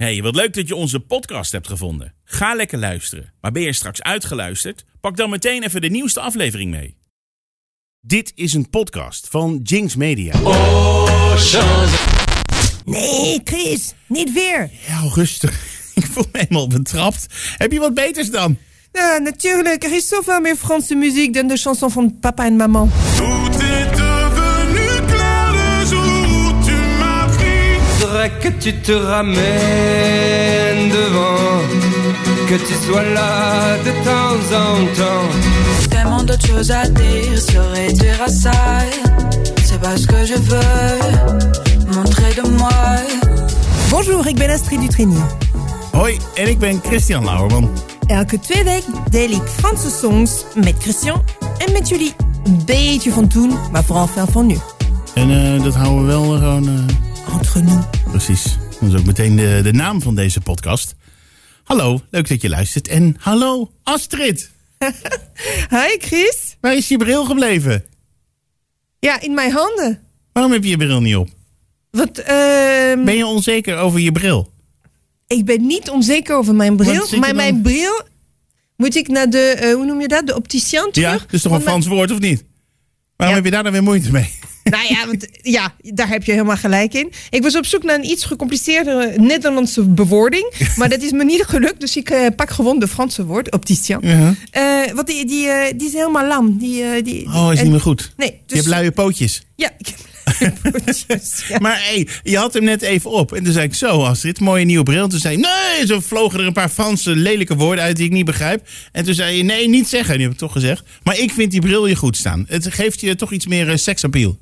Hey, wat leuk dat je onze podcast hebt gevonden. Ga lekker luisteren. Maar ben je straks uitgeluisterd? Pak dan meteen even de nieuwste aflevering mee. Dit is een podcast van Jinx Media. Nee, Chris, niet weer. Ja, rustig. Ik voel me helemaal betrapt. Heb je wat beters dan? Ja, natuurlijk. Er is zoveel meer Franse muziek dan de chanson van papa en maman. Faudrait que tu te ramènes devant, que tu sois là de temps en temps. Tellement d'autres choses à dire, se réduire à ça. C'est pas ce que je veux montrer de moi. Bonjour, ik ben Astrid Dutrini. Hoi, en ik ben Christian Lauerman. Elke twee weken deel ik Franse songs met Christian en met jullie. Een beetje van toen, maar vooral veel van nu. En eh, dat houden we wel gewoon... eh, Entre nous. precies. Dat is ook meteen de, de naam van deze podcast. Hallo, leuk dat je luistert. En hallo, Astrid. Hi Chris. Waar is je bril gebleven? Ja, in mijn handen. Waarom heb je je bril niet op? Wat, ehm, Ben je onzeker over je bril? ik ben niet onzeker over mijn bril. Maar dan? mijn bril moet ik naar de, eh, hoe noem je dat, de opticien terug. Ja, dat is toch een mijn- Frans woord of niet? Waarom Ja. heb je daar dan weer moeite mee? Nou ja, want, ja, daar heb je helemaal gelijk in. Ik was op zoek naar een iets gecompliceerdere Nederlandse bewoording. Maar dat is me niet gelukt, dus ik eh, pak gewoon de Franse woord, opticien. Ja. Eh, want die, die, eh, die is helemaal lam. Die, die, die- Oh, is en- niet meer goed. Nee, Je dus, hebt luie pootjes. Ja, ik heb luie pootjes, ja. Maar hey, je had hem net even op. En toen zei ik zo, Astrid, mooie nieuwe bril. Toen zei je, nee, zo vlogen er een paar Franse lelijke woorden uit die ik niet begrijp. En toen zei je, nee, niet zeggen. Nu heb ik toch gezegd. Maar ik vind die bril je goed staan. Het geeft je toch iets meer seksappeal.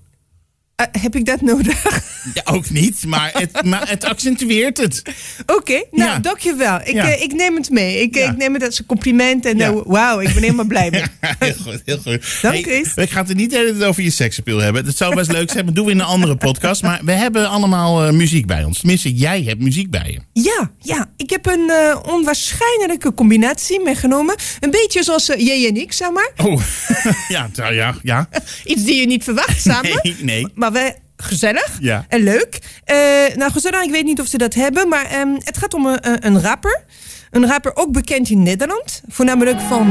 Eh, heb ik dat nodig? Ja, ook niet, maar het, maar het accentueert het. Oké, nou, Ja. dankjewel. Ik, Ja. eh, ik neem het mee. Ik, ik neem het als een compliment. En eh, wauw, ik ben helemaal blij mee. heel goed, heel goed. Dank, Chris. Ik ga het er niet hele over je seksappeal hebben. Dat zou best leuk zijn, maar doen we in een andere podcast. Maar we hebben allemaal muziek bij ons. Tenminste, jij hebt muziek bij je. Ja, ja, ik heb een onwaarschijnlijke combinatie meegenomen. Een beetje zoals jij en ik, zeg maar. Oh, ja, nou ja, ja. Iets die je niet verwacht samen. Nee, nee. Maar wij gezellig Ja. en leuk. Eh, nou, gezellig, ik weet niet of ze dat hebben. Maar ehm, het gaat om een, een- een rapper. Een rapper ook bekend in Nederland. Voornamelijk van...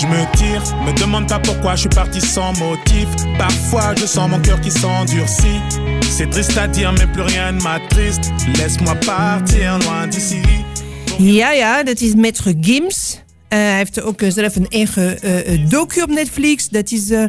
Je me tire, me demande pas pourquoi je suis parti sans motif. Parfois je sens mon cœur qui s'endurcit. C'est triste à dire, mais plus rien ne m'attriste. Laisse-moi partir loin d'ici. Ja, ja, dat is Maître Gims. Eh, hij heeft ook eh, zelf een eigen eh, eh, docu op Netflix. Dat is eh,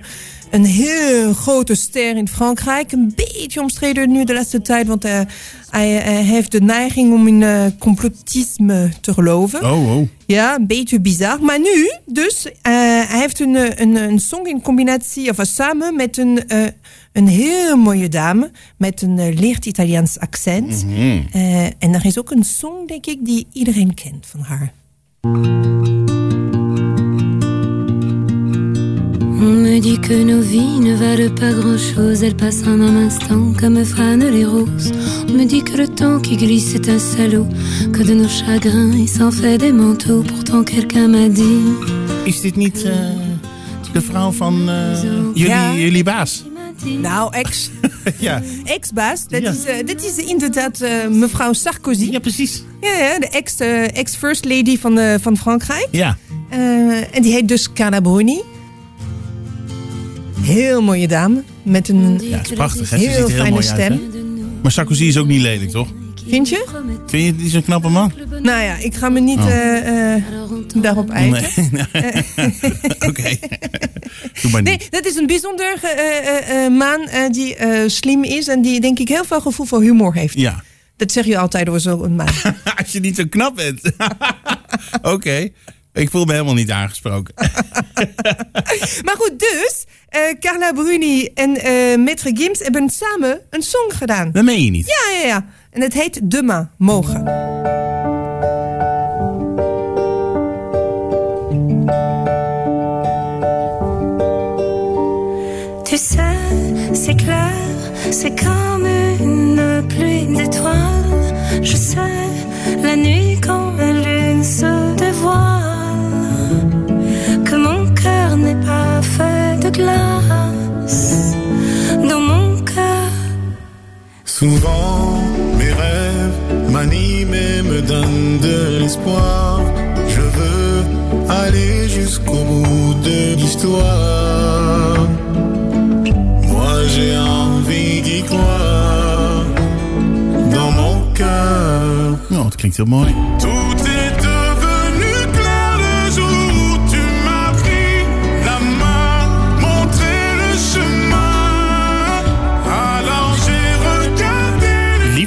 een heel grote ster in Frankrijk. Een beetje omstreden nu de laatste tijd. Want eh, hij, eh, heeft de neiging om in eh, complotisme te geloven. Oh, oh. Ja, een beetje bizar. Maar nu, dus, hij heeft een, een, een song in combinatie, of samen met een, een heel mooie dame. Met een licht Italiaans accent. Eh, en er is ook een song, denk ik, die iedereen kent van haar. Dit que nos vies ne valent pas grand-chose, elles passent en un instant comme fanent les roses. On me dit que le temps qui glisse est un salaud, que de nos chagrins il s'en fait des manteaux. Pourtant quelqu'un m'a dit, Is dit niet de vrouw van eh, jullie, Ja. jullie baas? Nou, ex, Ja. ex-baas, dat, Ja. is, eh, dat is inderdaad eh, mevrouw Sarkozy. ja, precies. Ja, ja, de ex, eh, ex-first lady van, van Frankrijk. Ja. En die heet dus Carla Bruni. Heel mooie dame, met een Ja, het is prachtig. Hè? Heel ziet er heel fijne mooi uit. stem. Hè? Maar Sarkozy is ook niet lelijk, toch? Vind je? Vind je die zo'n knappe man? Nou ja, ik ga me niet Oh. eh, eh, daarop eiken. Nee. Oké. Doe maar Nee, niet. dat is een bijzonder eh, eh, eh, man eh, die eh, slim is en die denk ik heel veel gevoel voor humor heeft. Ja. Dat zeg je altijd over zo'n man. Als je niet zo knap bent. Oké. Ik voel me helemaal niet aangesproken. maar goed, dus eh, Carla Bruni en eh Maître Gims hebben samen een song gedaan. Dat meen je niet. Ja, ja, ja. En het heet Demain, morgen. Tu sais, c'est clair, c'est comme une pluie d'étoiles. Je sais, la nuit quand la lune se Souvent, mes rêves donne de l'espoir. Je veux aller jusqu'au bout de l'histoire. Moi j'ai envie d'y croire dans mon cœur. Nou, het klinkt heel mooi. Tout est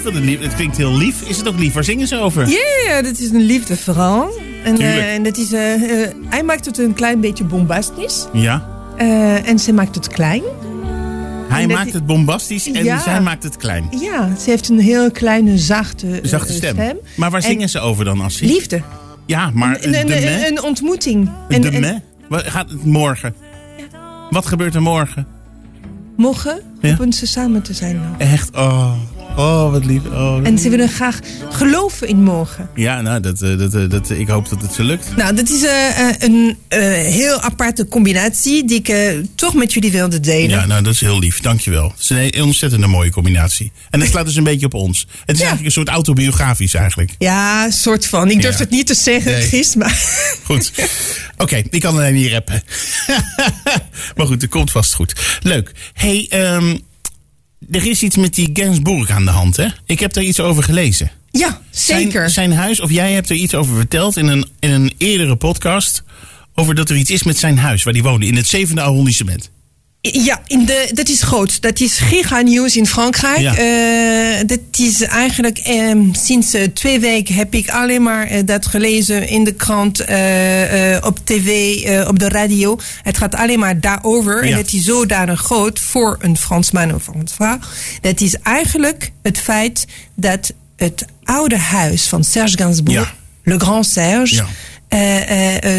Lief, een lief. Het klinkt heel lief. Is het ook lief? Waar zingen ze over? Ja, ja, dat is een liefdeverhaal. En, Tuurlijk. eh, en dat is, eh, eh, hij maakt het een klein beetje bombastisch. Ja. Eh, en ze maakt het klein. Hij En maakt het bombastisch en Ja. zij maakt het klein. Ja, ze heeft een heel kleine, zachte, Zachte stem. Maar waar En zingen ze over dan, Assie? Liefde. Ja, maar Een, een, een, ontmoeting. De En- en me? Wat gaat het morgen? Wat gebeurt er morgen? Morgen Ja. hopen ze samen te zijn. nog. Echt, oh, oh wat lief. Oh. En ze willen graag geloven in morgen. Ja, nou, dat, eh, dat, eh, dat, ik hoop dat het ze lukt. Nou, dat is eh, een heel aparte combinatie die ik toch met jullie wilde delen. Ja, nou, dat is heel lief. Dankjewel. Het is een ontzettend mooie combinatie. En dat slaat dus een beetje op ons. Het is eigenlijk een soort autobiografisch eigenlijk. Ja, soort van. Ik durf Ja. het niet te zeggen, Nee. Maar... Goed. Oké, ik kan alleen niet rappen. maar goed, het komt vast goed. Leuk. hey, ehm, er is iets met die Gainsbourg aan de hand, hè? Ik heb daar iets over gelezen. Ja, Zijn- zeker. Zijn, huis, of jij hebt er iets over verteld in een, in een eerdere podcast... over dat er iets is met zijn huis, waar hij woonde, in het zevende arrondissement. Ja, in de, dat is groot. Dat is giga-nieuws in Frankrijk. Ja. Eh, dat is eigenlijk ehm, sinds eh, twee weken heb ik alleen maar eh, dat gelezen in de krant, op tv, op de radio. Het gaat alleen maar daarover. Ja. En het is zodanig groot voor een Fransman of een vrouw. Dat is eigenlijk het feit dat het oude huis van Serge Gainsbourg, Ja. Le Grand Serge,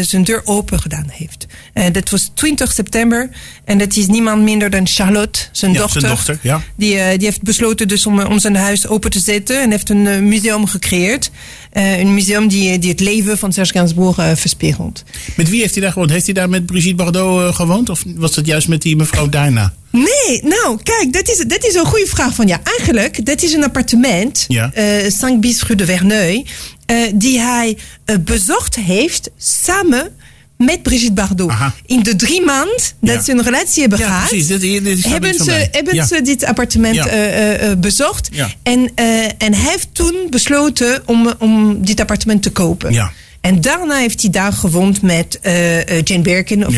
zijn deur open gedaan heeft. Eh, dat was 20 september. En dat is niemand minder dan Charlotte, zijn Ja, dochter. zijn dochter, ja. Die, eh, die heeft besloten dus om, eh, om zijn huis open te zetten. En heeft een eh, museum gecreëerd. Eh, een museum die, die het leven van Serge Gainsbourg eh, verspiegelt. Met wie heeft hij daar gewoond? Heeft hij daar met Brigitte Bardot eh, gewoond? Of was dat juist met die mevrouw daarna? Nee, nou, kijk, dat is, dat is een goede vraag van ja. Eigenlijk, dat is een appartement, Ja. eh 5 bis rue de Verneuil, eh, die hij eh, bezocht heeft samen met Brigitte Bardot. Aha. In de drie maanden dat Ja. ze een relatie hebben Ja, gehad. precies. Dit, dit is hebben ze, mij. hebben Ja. ze dit appartement eh, bezocht. En, en hij heeft toen besloten om, om dit appartement te kopen. En daarna heeft hij daar gewoond met Jane Birkin. Of,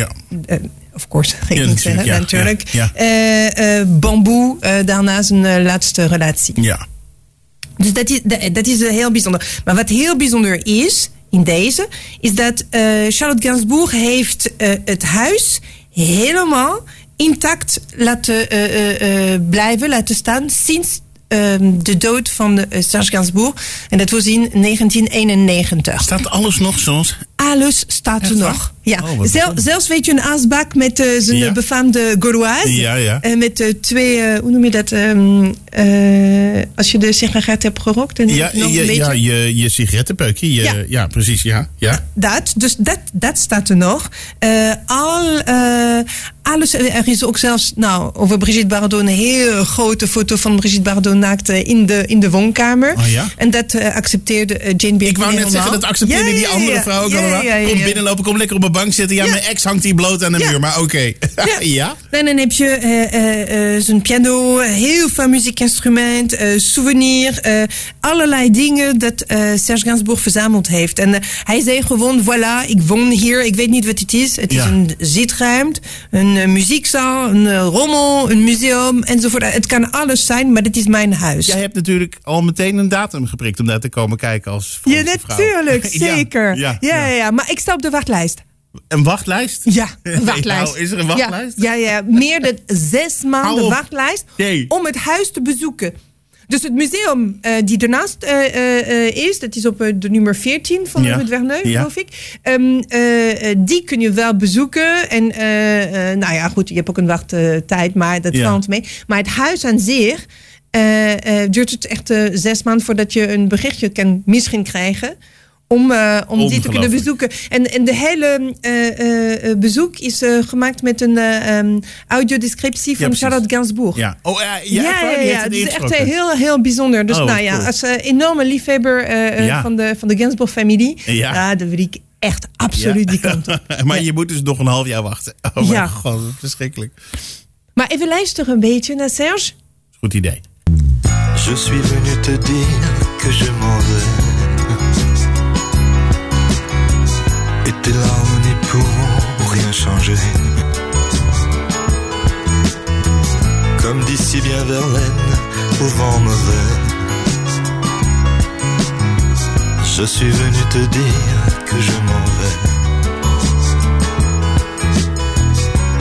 of course, ik Ja, natuurlijk, ja, natuurlijk. ja, Bamboe, daarna zijn laatste relatie. Ja. Dus dat is, dat, is eh, heel bijzonder. Maar wat heel bijzonder is in deze, is dat eh, Charlotte Gainsbourg heeft eh, het huis helemaal intact laten blijven, laten staan sinds ehm, de dood van Serge Gainsbourg. En dat was in 1991. Staat alles nog zoals? Alles staat er Echt nog. Ja. Oh, Zel- zelfs weet je een asbak met eh, zijn Ja. eh, befaamde Gauloise. Ja, ja. En met eh, twee, eh, hoe noem je dat? ehm, eh, als je de sigaret hebt gerookt. En Ja, nog je, een beetje. ja je, je sigarettenpeukje. Je, ja. Ja. precies. Ja. Ja. Dat, dus dat, dat staat er nog. Al, alles, er is ook zelfs, nou, over Brigitte Bardot een heel grote foto van Brigitte Bardot naakt in de, in de woonkamer. Oh? En dat accepteerde Jane Birkin Ik wou net helemaal. zeggen, dat accepteerde die andere vrouw ook ja, allemaal. ja, ja, Kom binnenlopen, kom lekker op mijn bank zitten. Ja, mijn ex hangt hier bloot aan de muur, maar oké. Ja. En dan heb je eh, zijn piano, heel veel muziekinstrument, souvenir, allerlei dingen dat Serge Gainsbourg verzameld heeft. En hij zei gewoon, voilà, ik woon hier, ik weet niet wat het is. Het is een zitruimte, een muziekzaal, een rommel, een museum enzovoort. Het kan alles zijn, maar dit is mijn huis. Jij hebt natuurlijk al meteen een datum geprikt om daar te komen kijken als ja, natuurlijk, zeker. Ja, Ja, ja, maar ik sta op de wachtlijst. Een wachtlijst? Ja, een wachtlijst. Nou, is er een wachtlijst? Ja, ja, ja. meer dan zes maanden wachtlijst Nee. om het huis te bezoeken. Dus het museum eh, die ernaast eh, eh, is, dat is op de nummer 14 van Ja. het Verneuil, Ja. geloof ik. Ehm, eh, eh, die kun je wel bezoeken. En nou ja, goed, je hebt ook een wachttijd, maar dat Ja. valt mee. Maar het huis aan zich duurt het echt zes maanden voordat je een berichtje kan misschien krijgen om, eh, om die te kunnen bezoeken. En, en de hele eh, eh, bezoek is eh, gemaakt met een eh, ehm, audiodescriptie van. Charlotte Gainsbourg. Ja. Oh, ja, ja, Ja, het is echt heel, heel bijzonder. Dus Oh, nou ja, cool. als enorme liefhebber eh, eh, Ja. van de, van de Gainsbourg-familie, Ja. ja. dan wil ik echt absoluut die kant op. maar Ja. je moet dus nog een half jaar wachten. Oh mijn Ja. god, verschrikkelijk. Maar even luisteren een beetje naar Serge. Goed idee. Je suis venu te dire que je m'en vais. Et tes larmes n'y pourront rien changer. Comme dit si bien Verlaine au vent mauvais. Je suis venu te dire que je m'en vais.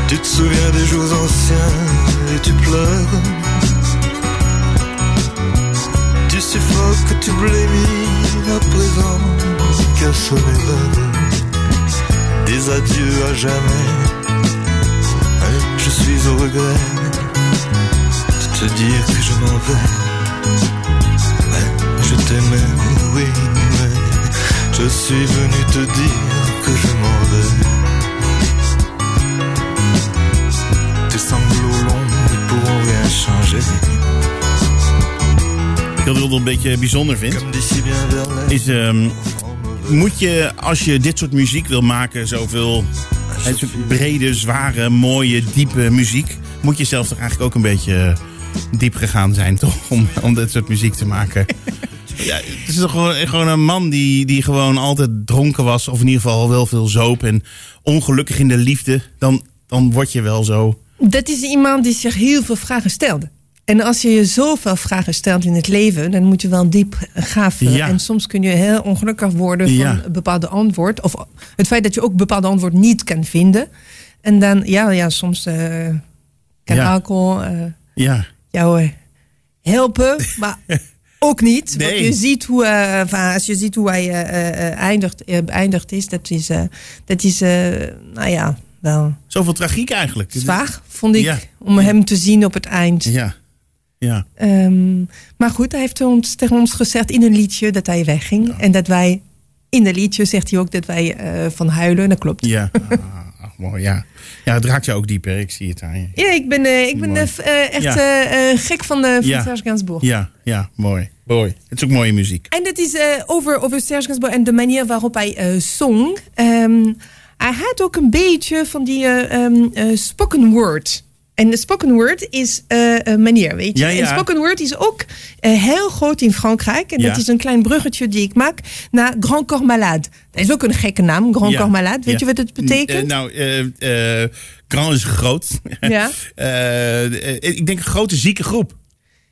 Tu te souviens des jours anciens et tu pleures. Tu suffoques, tu blémis à présent qu'à sonner Des adieux à jamais. Je suis au regret De te dire que je m'en vais. Ouais, Je t'aimais, oui, mais Je suis venu te dire que je m'en vais. Tes sanglots longs ne pourront rien changer. Ik wil het een beetje bijzonder vind. Is, moet je, als je dit soort muziek wil maken, zoveel brede, zware, mooie, diepe muziek, moet je zelf toch eigenlijk ook een beetje eh, diep gegaan zijn, toch? Om, om dit soort muziek te maken. Ja, het is toch gewoon, gewoon een man die, die gewoon altijd dronken was, of in ieder geval wel veel zoop en ongelukkig in de liefde. Dan, dan word je wel zo. Dat is iemand die zich heel veel vragen stelde. En als je je zoveel vragen stelt in het leven, dan moet je wel diep graven. Ja. En soms kun je heel ongelukkig worden van Ja. een bepaalde antwoord. Of het feit dat je ook bepaalde antwoord niet kan vinden. En dan, ja, ja soms eh, kan Ja. alcohol eh, Ja, jou eh, helpen, maar ook niet. Nee. Want je ziet hoe, als je ziet hoe hij eindigt, beëindigd is, dat is, dat is nou ja, wel zoveel tragiek eigenlijk. zwaar, vond ik, om hem te zien op het eind. Ja, ja. Ehm, maar goed, hij heeft ons, tegen ons gezegd in een liedje dat hij wegging. En dat wij, in dat liedje zegt hij ook dat wij eh, van huilen. Dat klopt. Ja, ah, ach, mooi, ja. Ja, het raakt je ook dieper. Ik zie het aan je. Ja, ik ben, eh, ik ben eh, echt Ja. eh, eh, gek van, de van Ja. Serge Gainsbourg. Ja, ja, mooi. Mooi. Het is ook mooie muziek. En dat is eh, over, over Serge Gainsbourg en de manier waarop hij zong. Ehm, hij had ook een beetje van die eh, ehm, eh, spoken word. En de spoken word is eh, een manier, weet je. Ja, ja. En spoken word is ook eh, heel groot in Frankrijk. En Ja. dat is een klein bruggetje die ik maak naar Grand Corps Malade. Dat is ook een gekke naam, Grand. Corps Malade. Weet je wat het betekent? Eh, nou, eh eh, grand is groot. Ja. Ik denk een grote zieke groep.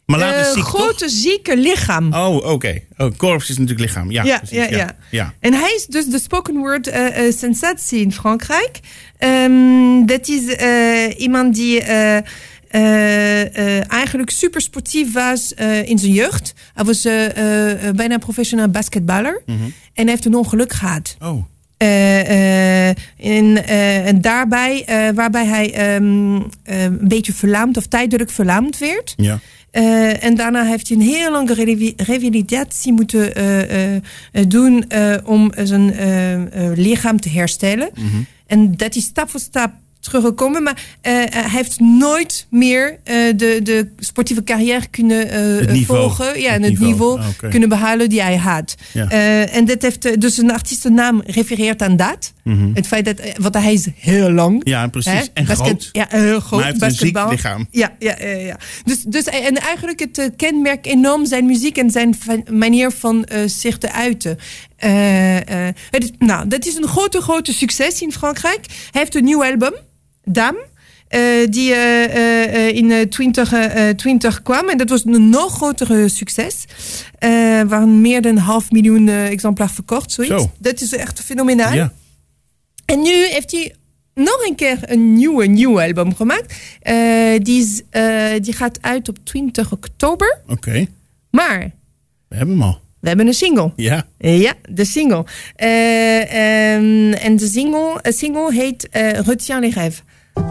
Maar laat Eh, het ziek, grote zieke lichaam. Oh, oké. Oh, korps is natuurlijk lichaam. Ja, Ja, precies, ja, ja. ja. En hij is dus de spoken word eh, eh, sensatie in Frankrijk. Ehm, dat is iemand die eigenlijk super sportief was in zijn jeugd. Hij was bijna professioneel basketballer. Mhm. En hij heeft een ongeluk gehad. Oh, en, en daarbij, waarbij hij ehm, eh, een beetje verlamd of tijdelijk verlamd werd. ja. Eh, en daarna heeft hij een heel lange revalidatie moeten eh, eh, doen om zijn lichaam te herstellen. En dat is stap voor stap teruggekomen. Maar eh, hij heeft nooit meer eh, de, de sportieve carrière kunnen eh, niveau. volgen. Ja, Het en het niveau. niveau, Ah, kunnen behalen die hij had. Ja. Eh, en dat heeft, eh, dus een artiestennaam refereert aan dat. Het feit dat, eh, want hij is heel lang. Mhm. Ja, precies. Hè? En Basket- groot. Ja, heel groot. Maar hij heeft een ziek basketbal. lichaam. Ja, ja, ja. ja. Dus, dus, en eigenlijk het eh, kenmerk enorm zijn muziek en zijn manier van eh, zich te uiten. Eh, eh, is, nou, dat is een grote, grote succes in Frankrijk. Hij heeft een nieuw album, Dame. eh, die eh, eh, in eh, 2020 kwam. En dat was een nog grotere succes. Eh waren meer dan een half miljoen exemplaar verkocht. Zoiets. Zo. Dat is echt fenomenaal. Ja. En nu heeft hij nog een keer een nieuwe, nieuwe album gemaakt. Die, is, die gaat uit op 20 oktober. Oké. Maar We hebben hem al. we hebben een single. Ja. Ja, de single. Eh, ehm, en de single, single heet Retiens les rêves. J'ai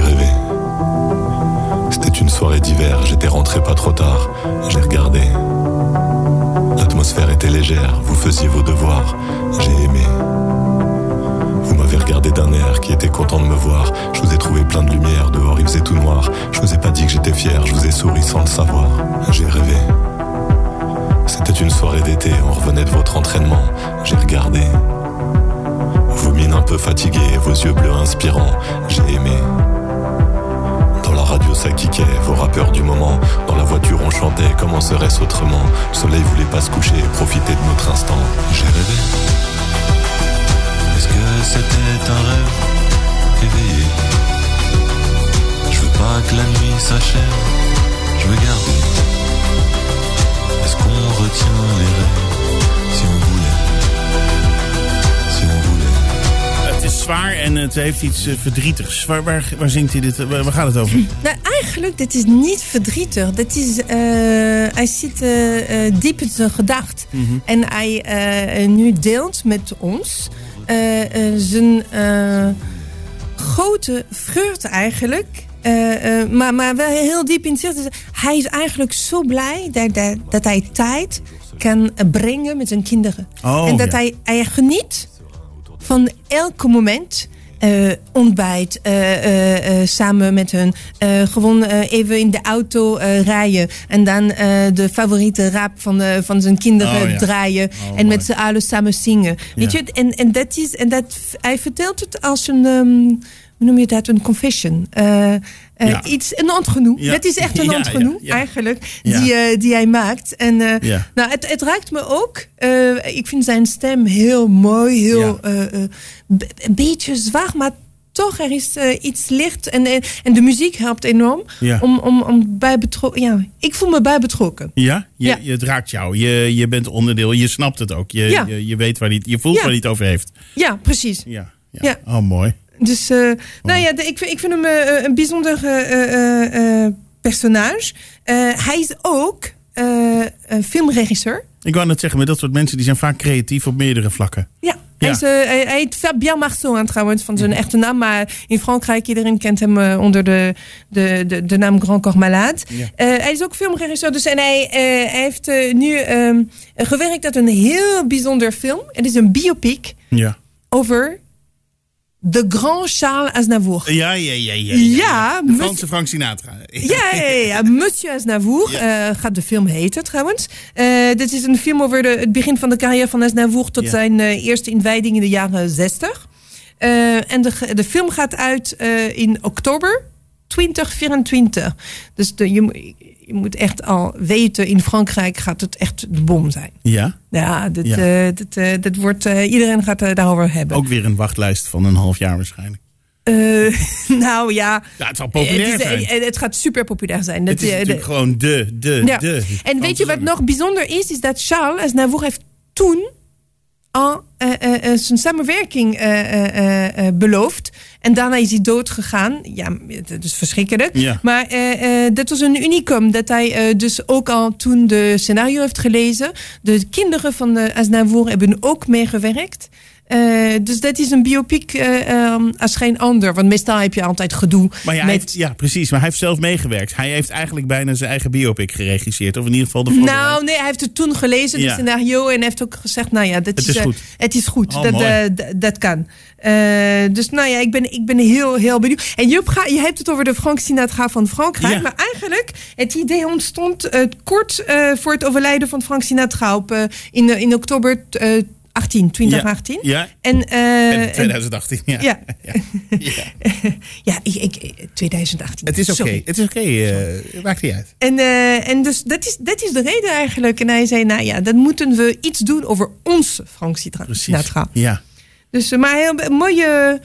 rêvé. C'était une soirée d'hiver, j'étais rentré pas trop tard, j'ai regardé. L'atmosphère était légère, vous faisiez vos devoirs, j'ai aimé content de me voir. Je vous ai trouvé plein de lumière, dehors il faisait tout noir. Je vous ai pas dit que j'étais fier, je vous ai souri sans le savoir. J'ai rêvé. C'était une soirée d'été, on revenait de votre entraînement. J'ai regardé. Vos mines un peu fatiguées, vos yeux bleus inspirants. J'ai aimé. Dans la radio ça kickait, vos rappeurs du moment. Dans la voiture on chantait, comment serait-ce autrement? Le soleil voulait pas se coucher, profiter de notre instant. J'ai rêvé. Est-ce que c'était un rêve? Éveillé Je veux pas que la nuit s'achève, je veux garder. Est-ce qu'on retient les rêves si on voulait Si on voulait Het is zwaar en het heeft iets eh, verdrietigs. Waar, waar, waar zingt hij dit? Waar, waar gaat het over? Nou, eigenlijk, dit is niet verdrietig. Dat is, eh, hij zit eh, eh, diep in zijn gedacht. En hij eh, nu deelt met ons zijn eh, grote vreugde eigenlijk. Eh, eh, maar, maar wel heel diep in zich. Dus hij is eigenlijk zo blij dat, dat, dat hij tijd kan brengen met zijn kinderen. Oh, en dat ja. hij, hij geniet van elk moment. eh, ontbijt, samen met hun. gewoon even in de auto rijden. En dan de favoriete rap van, de, van zijn kinderen Oh, ja. draaien. Oh, en mooi. met z'n allen samen zingen. Weet je, en, en dat is, en dat, hij vertelt het als een, ehm, hoe noem je dat, een confession. Eh, eh, Ja. Iets, een ontgenoeg. Ja. Dat is echt een ontgenoeg, ja. eigenlijk, die, eh, die hij maakt. En nou, het, het raakt me ook. Ik vind zijn stem heel mooi, heel een beetje zwaar, maar toch er is iets licht. En, en, de muziek helpt enorm om, om, om bij betrokken. Ja, ik voel me bij betrokken. Ja? Je, Ja. je, het raakt jou. Je, je bent onderdeel. Je snapt het ook. Je, Ja. je, je weet waar hij, je voelt waar hij het over heeft. Ja, precies. Ja. Ja. Oh, mooi. Dus, eh, nou ja, de- ik, vind- ik vind hem eh, een bijzonder eh, eh, eh, personage. Hij is ook een filmregisseur. Ik wou net zeggen, met dat soort mensen die zijn vaak creatief op meerdere vlakken. Ja, Ja. Hij, is, hij, hij heet Fabien Marceau aan trouwens, van zijn echte naam. Maar in Frankrijk, iedereen kent hem onder de, de, de, de naam Grand Corps Malade. Ja. Hij is ook filmregisseur. Dus, en hij, hij heeft nu ehm, gewerkt aan een heel bijzonder film. Het is een biopic Ja. over de Grand Charles Aznavour. Ja, ja, ja, ja. Ja, de Franse Frank Sinatra. Ja, ja, ja. Monsieur Aznavour eh, gaat de film heten trouwens. Eh, dit is een film over de, het begin van de carrière van Aznavour tot zijn eh, eerste inwijding in de jaren 60. Eh, en de, de film gaat uit in oktober 2024. Dus de, je, je moet echt al weten, in Frankrijk gaat het echt de bom zijn. Ja, Ja, Ja. eh, dit, eh, dit wordt, eh, iedereen gaat het daarover hebben. ook weer een wachtlijst van een half jaar waarschijnlijk. Nou ja, Ja, het zal populair het, is- zijn. het gaat super populair zijn. Dat, Het is eh, de- natuurlijk gewoon de, de, Ja. de. En weet je wat nog bijzonder is? Is dat Charles Aznavour heeft toen al eh, eh, eh, zijn samenwerking beloofd. En daarna is hij dood gegaan. Ja, dat is verschrikkelijk. Ja. Maar dat was een unicum. Dat hij dus ook al toen de scenario heeft gelezen. De kinderen van de Aznavour hebben ook meegewerkt. Eh, dus dat is een biopic eh, ehm, als geen ander. Want meestal heb je altijd gedoe Maar ja, met... heeft, ja, precies. Maar hij heeft zelf meegewerkt. Hij heeft eigenlijk bijna zijn eigen biopic geregisseerd. Of in ieder geval de Nou, voorbereiding. nee, hij heeft het toen gelezen, Ja. het scenario. En heeft ook gezegd, nou ja, dat Het is, is eh, goed. het is goed. Oh, dat, dat kan. Dus nou ja, ik ben, ik ben heel, heel benieuwd. En ga, je hebt het over de Frank Sinatra van Frankrijk. Ja. Maar eigenlijk, het idee ontstond kort voor het overlijden van Frank Sinatra. Op, in, in oktober 18, 2018. Ja, En, eh, en en- 2018. Ja. ja. Ja. Ja. ja, ik, ik, 2018. Het is oké. Het is oké. eh, maakt niet uit. En, eh, en dus dat is, dat is de reden eigenlijk. En hij zei, nou ja, dan moeten we iets doen over onze Frank Sinatra. Precies. Ja. Dus, eh, maar heel een mooie,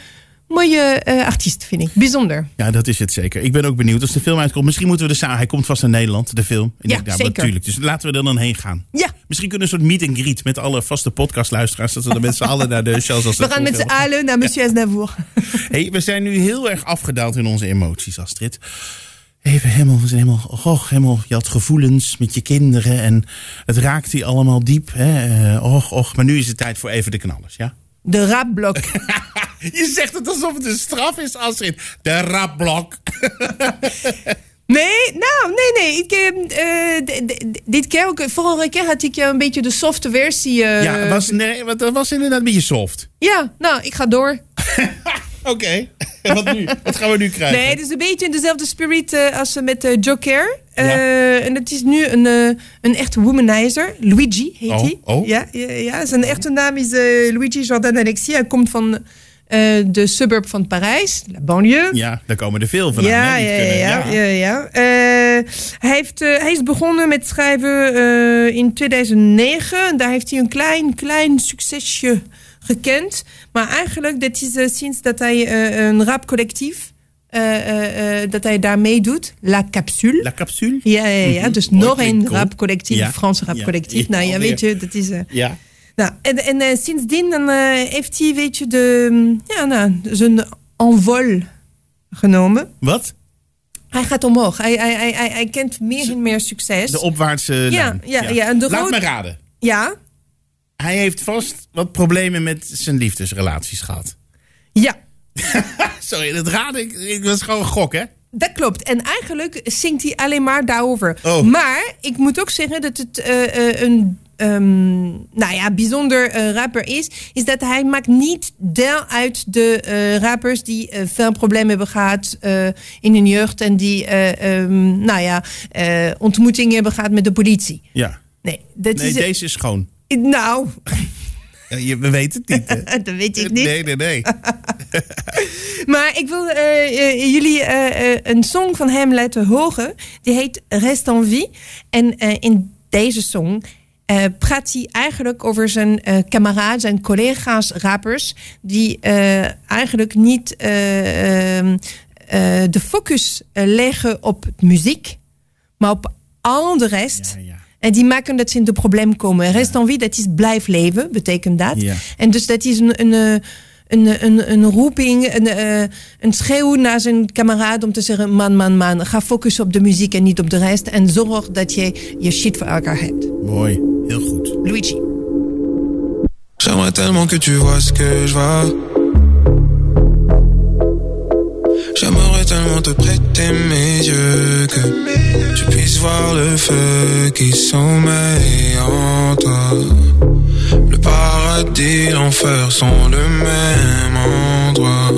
mooie eh, artiest, vind ik. Bijzonder. ja, dat is het zeker. Ik ben ook benieuwd als de film uitkomt. Misschien moeten we er samen. Hij komt vast naar Nederland, de film. En Ja, ik, zeker. Natuurlijk. Dus laten we er dan heen gaan. Ja, Misschien kunnen we een soort meet and greet met alle vaste podcastluisteraars. Dat we dan met z'n allen naar de shows als we gaan met z'n allen naar Monsieur Aznavour. Hey, we zijn nu heel erg afgedaald in onze emoties, Astrid. Even helemaal, we zijn helemaal, och, helemaal, je had gevoelens met je kinderen en het raakt die allemaal diep. Hè? Eh, Och, och, maar nu is het tijd voor even de knallers, ja? De rapblok. Je zegt het alsof het een straf is, Astrid. De rapblok. Nee, nou, nee, nee. Ik, d- dit keer ook, vorige keer had ik eh, een beetje de softe versie. ja, was, nee, want dat was inderdaad een beetje soft. ja, nou, ik ga door. Oké, wat nu? Wat gaan we nu krijgen? Nee, het is een beetje in dezelfde spirit eh, als met Joker. Ja. En het is nu een, een echte womanizer. Luigi heet Oh, hij. oh. Ja, ja, ja, zijn echte naam is Luigi Jordan Alexis. Hij komt van eh, de suburb van Parijs, la banlieue. Ja, daar komen er veel van. Ja, hè, ja, ja, kunnen. ja, ja. Eh, hij, heeft, eh, hij is begonnen met schrijven in 2009. Daar heeft hij een klein, klein succesje gekend. Maar eigenlijk, dat is sinds dat hij een rapcollectief, eh, eh, dat hij daar meedoet. La Capsule. La capsule? Ja, ja, ja. Mhm. Dus Mooi, nog een rapcollectief, Ja. Frans rapcollectief. Nou ja, weet je, dat is... Ja. Nou, en, en eh, sindsdien dan, eh, heeft hij, weet je, de, mm, ja, nou, zijn envol genomen. Wat? Hij gaat omhoog. Hij, hij, hij, hij, hij kent meer en meer succes. De opwaartse lijn. ja, ja, en de Laat rood- me raden. Ja, Hij heeft vast wat problemen met zijn liefdesrelaties gehad. ja, Sorry, dat raden, ik, ik was gewoon een gok, hè? dat klopt. En eigenlijk zingt hij alleen maar daarover. Oh. Maar ik moet ook zeggen dat het eh, een ehm, nou ja, bijzonder eh, rapper is. Is dat hij maakt niet deel uit de eh, rappers die eh, veel problemen hebben gehad eh, in hun jeugd. En die eh, ehm, nou ja, ontmoetingen hebben gehad met de politie. Ja. Nee, dat Nee, is... deze is schoon. Nou, je, we weten het niet, hè? dat weet ik niet. Nee, nee, nee. Maar ik wil jullie een song van hem laten horen. Die heet Reste en vie. En in deze song eh, praat hij eigenlijk over zijn eh kameraden, zijn collega's rappers. Die eh, eigenlijk niet eh, ehm, eh, de focus leggen op muziek, maar op al de rest. Ja, ja. En die maken dat ze in de probleem komen. Rest en vie, dat is blijf leven, betekent dat. En dus dat is een, een, een, een, een roeping, een, een schreeuw naar zijn kameraad om te zeggen: man, man, man, ga focussen op de muziek en niet op de rest. En zorg dat je je shit voor elkaar hebt. Mooi. Heel goed. Luigi. J'aimerais tellement que tu vois ce que je vois. J'aimerais tellement te prêter mes yeux que tu puisses voir le feu qui sommeille en toi. Le paradis, l'enfer sont le même endroit.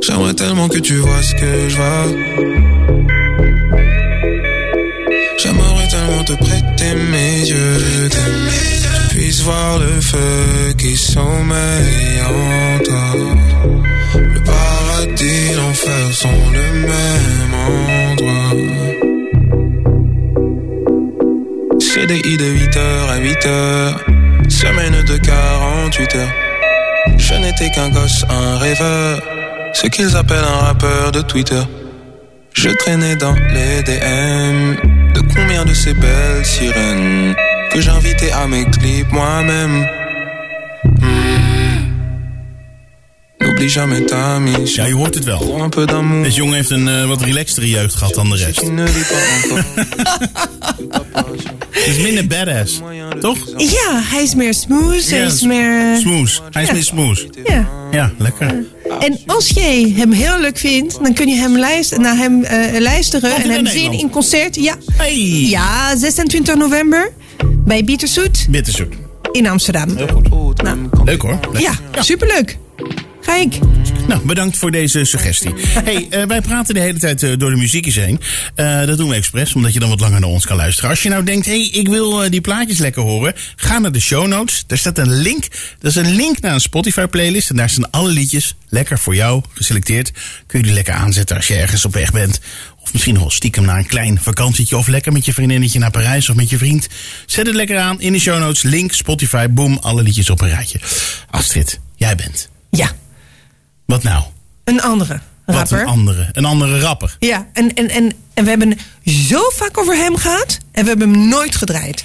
J'aimerais tellement que tu vois ce que je vois. Te prêter mes yeux puisses voir le feu qui sommeille en toi. Le paradis, l'enfer sont le même endroit. CDI de 8h à 8h, semaine de 48 heures. Je n'étais qu'un gosse, un rêveur, ce qu'ils appellent un rappeur de Twitter. Je traînais dans les DM de combien de ces belles sirènes que j'invitais à mes clips moi-même. Hmm. N'oublie jamais ta. Ja, je hoort het wel. Pour un peu d'amour. Deze jongen heeft een eh, wat relaxtere jeugd gehad dan de rest. Het is minder badass. Toch? Ja, hij is meer smooth. Hij is meer. Smooth. Hij is meer smooth. Ja. Ja, lekker. En als jij hem heel leuk vindt, dan kun je hem luister, naar hem eh, luisteren en hij hem zien in concert. Ja. Hey. ja, 26 november bij Bitterzoet. in Amsterdam. Heel goed. Leuk hoor. Lekker. Ja, superleuk. Ik. Nou, bedankt voor deze suggestie. Hey, eh, wij praten de hele tijd eh, door de muziekjes heen. Eh, dat doen we expres, omdat je dan wat langer naar ons kan luisteren. Als je nou denkt, hey, ik wil die plaatjes lekker horen. Ga naar de show notes. Daar staat een link. Dat is een link naar een Spotify playlist. En daar staan alle liedjes lekker voor jou geselecteerd. Kun je die lekker aanzetten als je ergens op weg bent. Of misschien nog stiekem naar een klein vakantietje. Of lekker met je vriendinnetje naar Parijs of met je vriend. Zet het lekker aan in de show notes. Link, Spotify, boom, alle liedjes op een rijtje. Astrid, jij bent. Ja, Wat nou? een andere Wat rapper. een andere. Een andere rapper. Ja, en, en, en, en we hebben zo vaak over hem gehad en we hebben hem nooit gedraaid.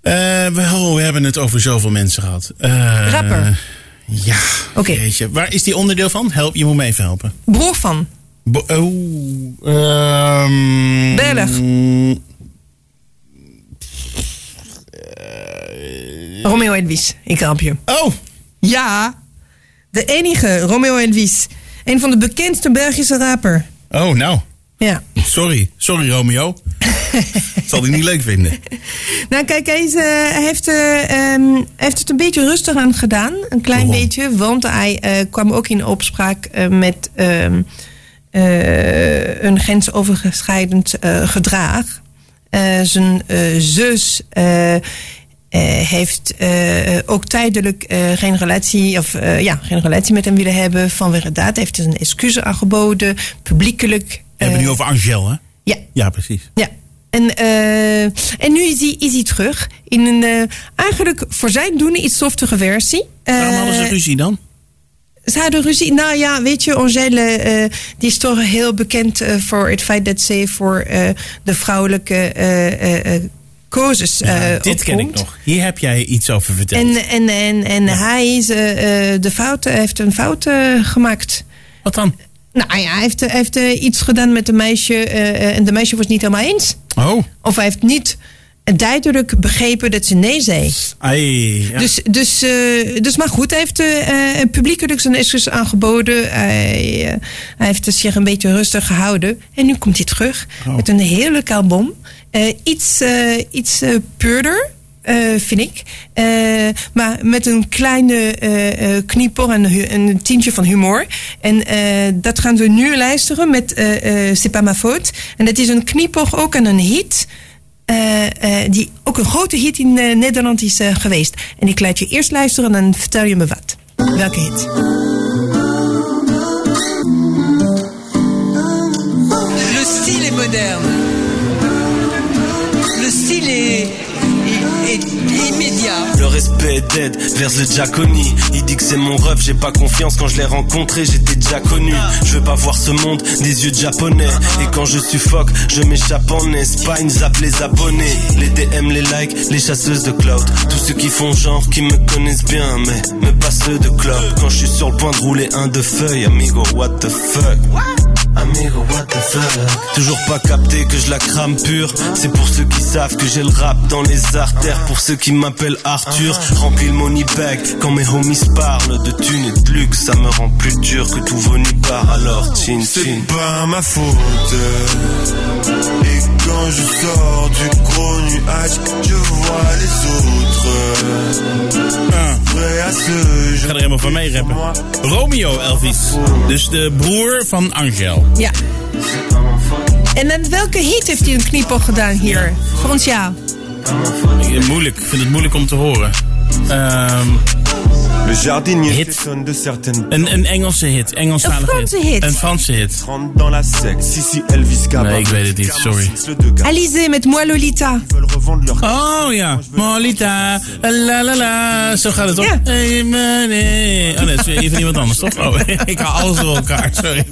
Eh, we, oh, we hebben het over zoveel mensen gehad. Eh, Rapper. Ja. Oké. jeetje. Waar is die onderdeel van? Help, je moet me even helpen. Broer van. Bo- oh, ehm, Belg. Romeo en Wies. Ik help je. Oh, Ja, de enige Romeo en Wies. Een van de bekendste Belgische rapper. Oh, nou. Ja. Sorry. Sorry, Romeo. Zal hij niet leuk vinden. Nou, kijk, hij, is, eh, hij heeft, eh, ehm, heeft het een beetje rustig aan gedaan. Een klein Waarom? beetje. Want hij eh, kwam ook in opspraak met ehm, eh, een grensoverschrijdend gedrag. Zijn zus heeft eh, ook tijdelijk eh, geen relatie, of eh, ja, geen relatie met hem willen hebben vanwege dat. Heeft een excuus aangeboden, publiekelijk. We hebben het nu over Angel, hè? Ja, Ja, precies. ja. En, eh, en nu is hij, is hij terug in een eh, eigenlijk voor zijn doen iets softige versie. Eh, Waarom hadden ze ruzie dan? ze hadden ruzie. Nou ja, weet je, Angèle, eh, die is toch heel bekend eh, voor het feit dat ze voor eh, de vrouwelijke eh eh, eh, causes Ja, eh, dit ken ik nog. Hier heb jij iets over verteld. En, en, en, en hij is, eh, eh, de fout, heeft een fout gemaakt. Wat dan? Nou ja, hij heeft, hij heeft iets gedaan met een meisje en de meisje was niet helemaal eens. Oh. Of hij heeft niet duidelijk begrepen dat ze nee zei. Ai, ja. Dus, dus, dus maar goed, hij heeft eh, publiekelijk zijn excuus aangeboden. Hij, hij heeft zich een beetje rustig gehouden. En nu komt hij terug Oh. met een heerlijk album. Eh, iets eh, iets eh, puurder. vind ik. Maar met een kleine kniepel en een tientje van humor. En dat gaan we nu luisteren met C'est pas ma faute. En dat is een knipoog ook aan een hit. die ook een grote hit in Nederland is geweest. En ik laat je eerst luisteren en dan vertel je me wat. Welke hit? Respect dead vers le Giaconi. Il dit que c'est mon rêve, j'ai pas confiance quand je l'ai rencontré, j'étais déjà connu. Je veux pas voir ce monde des yeux japonais. Et quand je suffoque, je m'échappe en Espagne, zappe les abonnés. Les DM, les likes, les chasseuses de cloud. Tous ceux qui font genre, qui me connaissent bien, mais, mais pas ceux de club. Quand je suis sur le point de rouler un de feuilles, amigo, what the fuck? Amigo, what the fuck? Toujours pas capté que je la crame pure. C'est pour ceux qui savent que j'ai le rap dans les artères. Pour ceux qui m'appellent Arthur, remplis le money bag. Quand mes homies parlent de thunes et de luxe, ça me rend plus dur que tout vos nibards. Alors, chin C'est pas ma faute. Et quand je sors du gros nuage, je vois les autres. Ik ga er helemaal van mee rappen. Romeo Elvis. Dus de broer van Angel. Ja. En dan welke hit heeft hij een knipoog gedaan hier? Voor ons jou. Moeilijk. Ik vind het moeilijk om te horen. Ehm, Le jardinier Hit. s'étonne de certaines een, een Engelse hit. Engelstalige Een Franse hit. Een Franse hit. rentrent dans la secte. Si, si, Elvis Gabba. Nee, ik weet het niet, sorry. Alizé met Moi Lolita. Oh ja, Molita, la la la, zo gaat het toch? Ja. Oh nee, dat is weer van iemand anders toch? Oh, ik haal alles door elkaar, sorry.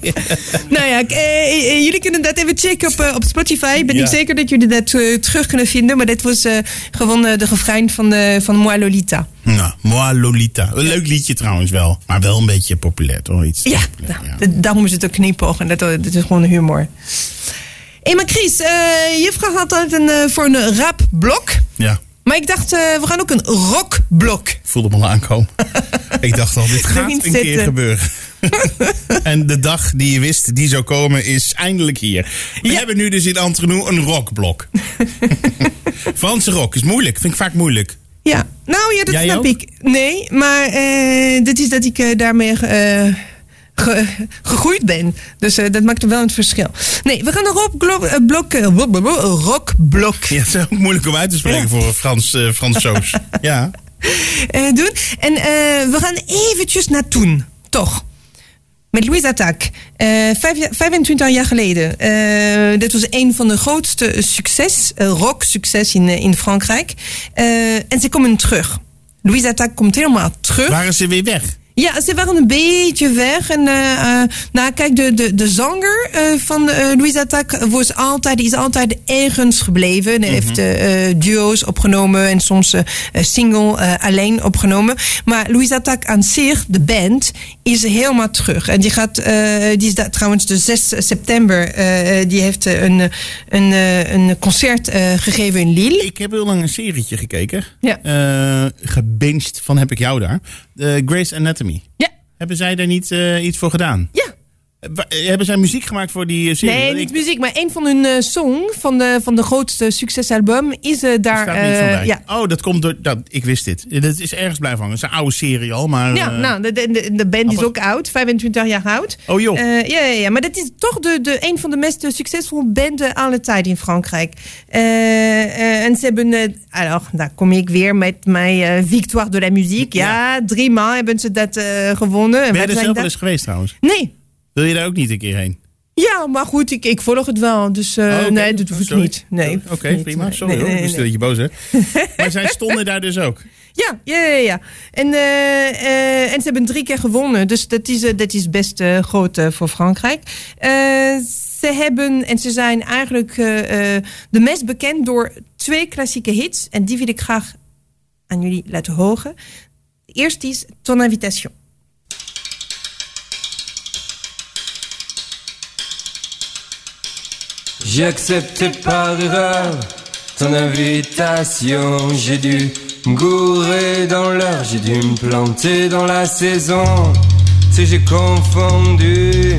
Nou ja, k- eh, eh, jullie kunnen dat even checken op, eh, op Spotify. Ik ben Ja. niet zeker dat jullie dat eh, terug kunnen vinden. Maar dit was eh, gewoon eh, de refrein van, eh, van Moi Lolita. Nou, Moi Lolita. Een leuk liedje trouwens wel, maar wel een beetje populair toch? Iets Ja, populair, nou, d- daarom is het ook knipoog. En dat, dat is gewoon humor. Hé, maar Chris, eh juffrouw had altijd een, eh, voor een rapblok. Ja, Maar ik dacht, eh, we gaan ook een rockblok. ik voelde me al aankomen. ik dacht al, dit gaat een keer gebeuren. en de dag die je wist die zou komen is eindelijk hier. We Ja. hebben nu dus in Antrenou een rockblok. Franse rock is moeilijk, vind ik vaak moeilijk. Ja, nou ja, dat Jij snap ook? ik. Nee, maar eh dit is dat ik eh, daarmee eh, ge- gegroeid ben. Dus dat maakt er wel een verschil. Nee, we gaan een rockblok, blok, een rockblok Ja, het is ook moeilijk om uit te spreken Ja. voor een Frans, Fransoos. ja. doen. En we gaan eventjes naar toen, toch? Met Louise Attack. Jaar- 25 jaar geleden. Eh, dit was een van de grootste succes, eh, rock-succes in, eh, in Frankrijk. En ze komen terug. Louise Attack komt helemaal terug. Waren ze weer weg? Ja, ze waren een beetje weg. En, eh, eh, nou, kijk, de, de, de zanger eh, van Louise Attack was altijd, is altijd ergens gebleven. Hij heeft eh, duo's opgenomen en soms single alleen opgenomen. Maar Louise Attack aan zich, de band, is helemaal terug. En die gaat, die is daar trouwens de 6 september, die heeft een, een, een concert gegeven in Lille. Ik heb heel lang een serietje gekeken. Ja. Gebinged van Heb ik jou daar. Eh, Grace Anatomy. Ja. Hebben zij daar niet eh, iets voor gedaan? Ja, Hebben zij muziek gemaakt voor die eh, serie? Nee, niet muziek, maar een van hun eh, song van de, van de grootste succesalbum is eh, daar. staat niet ja. Oh, dat komt door... Dat, ik wist dit. Dat is ergens blijven hangen. Het is een oude serie al, maar... Ja, nou, de, de, de- band is ook oud, 25 jaar oud. Oh joh. Ja, ja, ja, maar dat is toch de, de, een van de meest succesvolle banden alle tijd in Frankrijk. En ze hebben, alors, daar kom ik weer met mijn Victoire de la Musique. Ja, drie maal hebben ze dat gewonnen. En ben je er zelf wel eens geweest trouwens? Nee. Wil je daar ook niet een keer heen? Ja, maar goed, ik, ik volg het wel. Dus eh, Oh, oké. nee, dat hoef Oh, ik sorry. niet. Nee, Oké, ik niet. prima. Nee, Sorry nee, hoor. nee, dat je boos hè. maar zij stonden daar dus ook. Ja, ja, ja. ja. En, eh, eh, en ze hebben drie keer gewonnen. Dus dat is, dat is best groot voor Frankrijk. Ze hebben, en ze zijn eigenlijk de meest bekend door twee klassieke hits. En die wil ik graag aan jullie laten horen. De eerste is Ton Invitation. J'ai accepté par erreur ton invitation. J'ai dû me dans l'heure, j'ai dû me planter dans la saison. Sais, j'ai confondu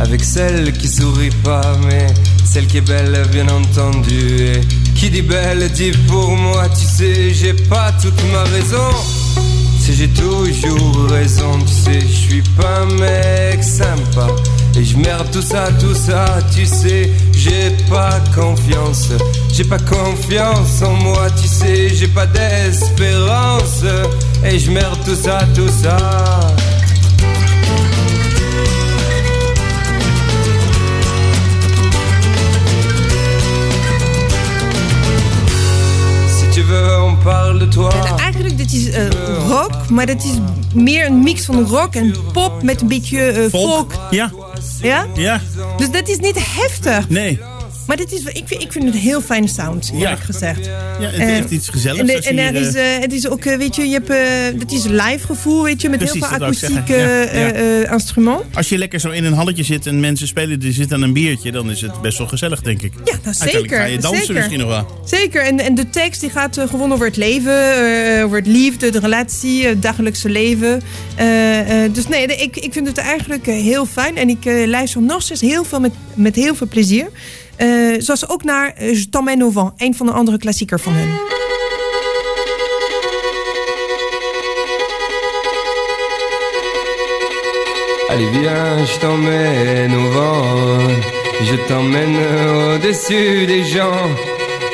avec celle qui sourit pas, mais celle qui est belle, bien entendu. Et qui dit belle dit pour moi, tu sais, j'ai pas toute ma raison. Sais, j'ai toujours raison, tu sais, je suis pas un mec sympa. Et je merde tout ça, tout ça, tu sais, j'ai pas confiance. J'ai pas confiance en moi, tu sais, j'ai pas d'espérance. Et je merde tout ça, tout ça. Si tu veux, on parle de toi. En eigenlijk, dit is eh, rock, maar dat is meer een mix van rock en pop met een beetje eh, folk. Ja. Ja? Ja. Dus dat is niet heftig. Nee. Maar dit is, ik, vind, ik vind het een heel fijne sound, Ja. eerlijk gezegd. Ja, het Eh, heeft iets gezelligs. En, de- als je en er hier, is, eh, eh, het is ook, eh, weet je, je hebt, eh, het is een live gevoel, weet je, met Precies, heel veel dat wou ik akoestiek zeggen. Ja, ja. eh, eh, instrument. Als je lekker zo in een halletje zit en mensen spelen, er zit aan een biertje, dan is het best wel gezellig, denk ik. Ja, nou Uiteindelijk zeker. ga je dansen zeker. misschien nog wel. Zeker, en, en de tekst die gaat eh, gewoon over het leven, eh, over het liefde, de relatie, het dagelijkse leven. Eh, eh, dus nee, de- ik, ik vind het eigenlijk eh, heel fijn en ik eh, luister nog steeds heel veel met, met heel veel plezier. Eh, zoals ook naar eh, Je t'emmène au vent, een van de andere klassieker van. Allez viens, je t'emmène au vent, je t'emmène au-dessus des gens,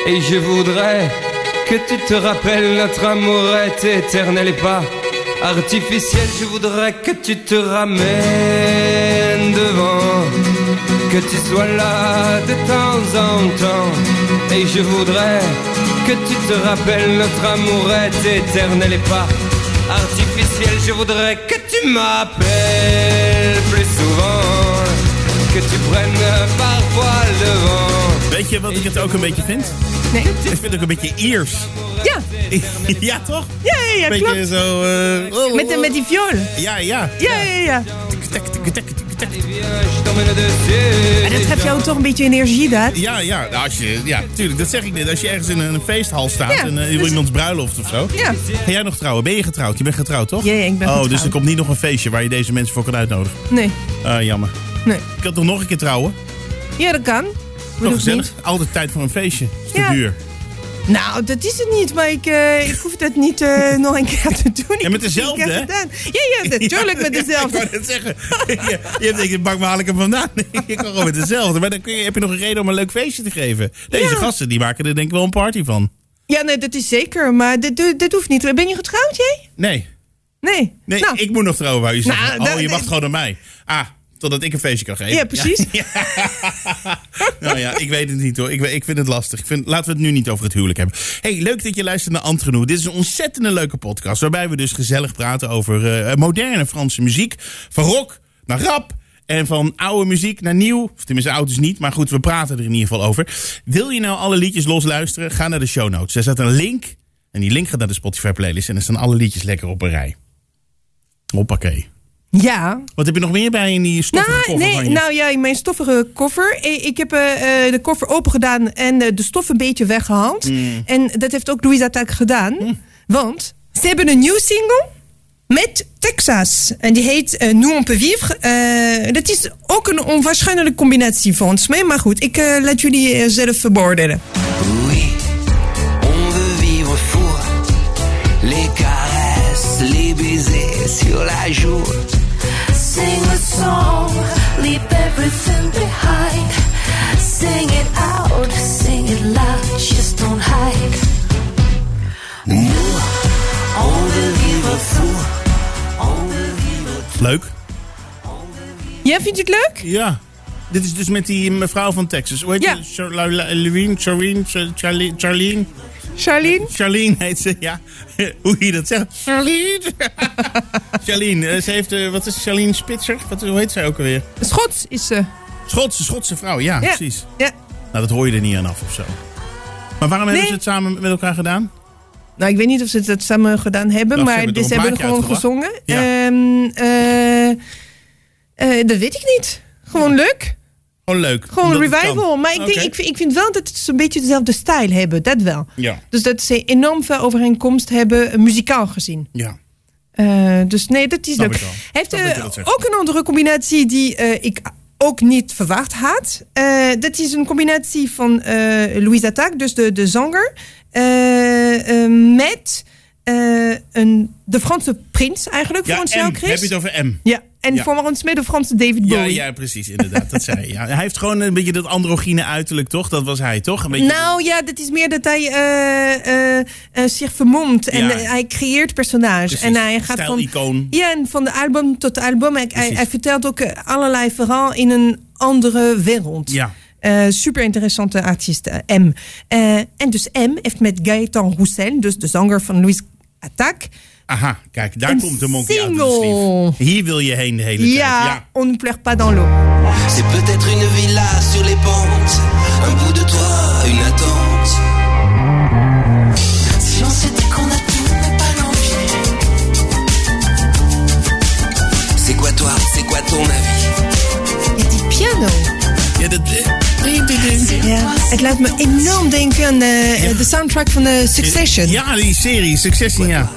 et je voudrais que tu te rappelles notre amour est éternel et pas artificiel. Je voudrais que tu te ramènes devant, que tu sois là de temps en temps, et je voudrais que tu te rappelles notre amour est éternel et pas artificiel. Je voudrais que tu m'appelles plus souvent, que tu prennes parfois le vent. Weet je wat ik het ook een beetje vind? Nee. Ik vind het ook een beetje Iers. Ja. ja, toch? Ja, ja, ja Beetje zo... eh, Met, de- met die viool. Ja, ja. Ja, ja, ja. En dat geeft jou toch een beetje energie, dat? Ja, ja, nou, als je, ja, tuurlijk, dat zeg ik net. Als je ergens in een feesthal staat Ja, en eh, je wil dus- iemands bruiloft of zo. Ja. Ga jij nog trouwen? Ben je getrouwd? Je bent getrouwd, toch? Ja, ja, ik ben Oh, getrouwd. dus er komt niet nog een feestje waar je deze mensen voor kan uitnodigen. Nee. Ah, jammer. Nee. Ik kan toch nog een keer trouwen? Ja, dat kan. Toch gezellig? Altijd tijd voor een feestje. Is te Ja. duur. Nou, dat is het niet, maar ik, eh, ik hoef dat niet eh, nog een keer te doen. En met heb het dezelfde, hè? gedaan. Ja, ja, natuurlijk met Ja, dezelfde. ik wou net zeggen. je, je hebt denk ik, bak waar haal ik hem vandaan? je kan gewoon met dezelfde. Maar dan kun je, heb je nog een reden om een leuk feestje te geven. Deze Ja. gasten, die maken er denk ik wel een party van. Ja, nee, dat is zeker, maar dit, dit, hoeft niet. Ben je getrouwd, jij? Nee. Nee. Nee, Nou, ik moet nog trouwen, wou je zeggen. Nou, oh, je wacht gewoon op mij. Ah, totdat ik een feestje kan geven. Ja, precies. nou ja, ik weet het niet hoor. Ik, ik vind het lastig. Ik vind, laten we het nu niet over het huwelijk hebben. Hey, leuk dat je luistert naar Antgenoeg. Dit is een ontzettende leuke podcast. Waarbij we dus gezellig praten over eh, moderne Franse muziek. Van rock naar rap. En van oude muziek naar nieuw. Of tenminste, oud is niet. Maar goed, we praten er in ieder geval over. Wil je nou alle liedjes losluisteren? Ga naar de show notes. Er staat een link. En die link gaat naar de Spotify playlist. En er staan alle liedjes lekker op een rij. Hoppakee. Ja. Wat heb je nog meer bij in die stoffige Nou, koffer nee, van je? nou ja, in mijn stoffige koffer. Ik, ik heb eh, eh, de koffer open gedaan en eh, de stof een beetje weggehaald. Mm. En dat heeft ook Louise Attack gedaan. Want ze hebben een nieuw single. met Texas. En die heet uh, Nous on peut vivre. Eh, dat is ook een onwaarschijnlijke combinatie volgens mij. Maar goed, ik eh, laat jullie zelf beoordelen. Oui, on veut vivre fou. Les caresses, les baisers sur la joue. Song, leave everything behind. Sing it out, sing it loud, just don't hide. Nous, on veut vivre fou. On veut vivre Leuk. Ja, vind je het leuk? Ja. Dit is dus met die mevrouw van Texas. Hoe heet Ja. Charlene, Char- Charlene, Charlene. Charlene? Charlene heet ze, ja. Hoe je dat zegt. Charlene. Charlene, eh, ze heeft, eh, wat is Charlene Spitzer? Wat, hoe heet zij ook alweer? Schots is ze. Schotse, Schotse vrouw, ja, Ja. precies. Ja. Nou, dat hoor je er niet aan af of zo. Maar waarom hebben ze het samen met elkaar gedaan? Nou, ik weet niet of ze het samen gedaan hebben, ze maar hebben ze hebben plaatje gewoon gezongen. Ehm, eh, eh, dat weet ik niet. Gewoon leuk. Gewoon leuk. Gewoon het revival. Maar ik, denk, ik, vind, ik vind wel dat ze een beetje dezelfde stijl hebben. Dat wel. Ja, Dus dat ze enorm veel overeenkomst hebben, eh, muzikaal gezien. ja. Eh, dus nee, dat is Snap leuk. Hij heeft eh, ook een andere combinatie die ik ook niet verwacht had. Dat is een combinatie van Louise Attaque, dus de, de zanger, met eh, een, de Franse prins eigenlijk, Ja, M. jou, Chris. Heb je het over M? Ja, en Ja. volgens mij de Franse David Ja, Bowie. ja, precies, inderdaad. Dat zei hij. Ja. Hij heeft gewoon een beetje dat androgyne uiterlijk, toch? Dat was hij, toch? Een beetje... Nou ja, dat is meer dat hij eh, eh, zich vermomt. En Ja. hij creëert personages. Precies. En hij gaat van, ja, en van de album tot de album. Hij, hij, vertelt ook allerlei verhaal in een andere wereld. Ja. Eh, super interessante artiest, M. En dus M heeft met Gaëtan Roussel, dus de zanger van Louis Attaque. Aha, kijk, daar Een komt de monkey single. Hier wil je heen de hele tijd. Ja, Ja. on ne pleure pas dans l'eau. C'est peut-être une villa sur les pentes, un bout de toit, une attente. Si on s'est dit qu'on a tout, mais pas l'envie. C'est quoi toi, c'est quoi ton avis? Ja, die piano. Ja, dat... eh, Ja, het laat me enorm denken aan eh, de soundtrack van de Succession. Ja, die serie, Succession, ja.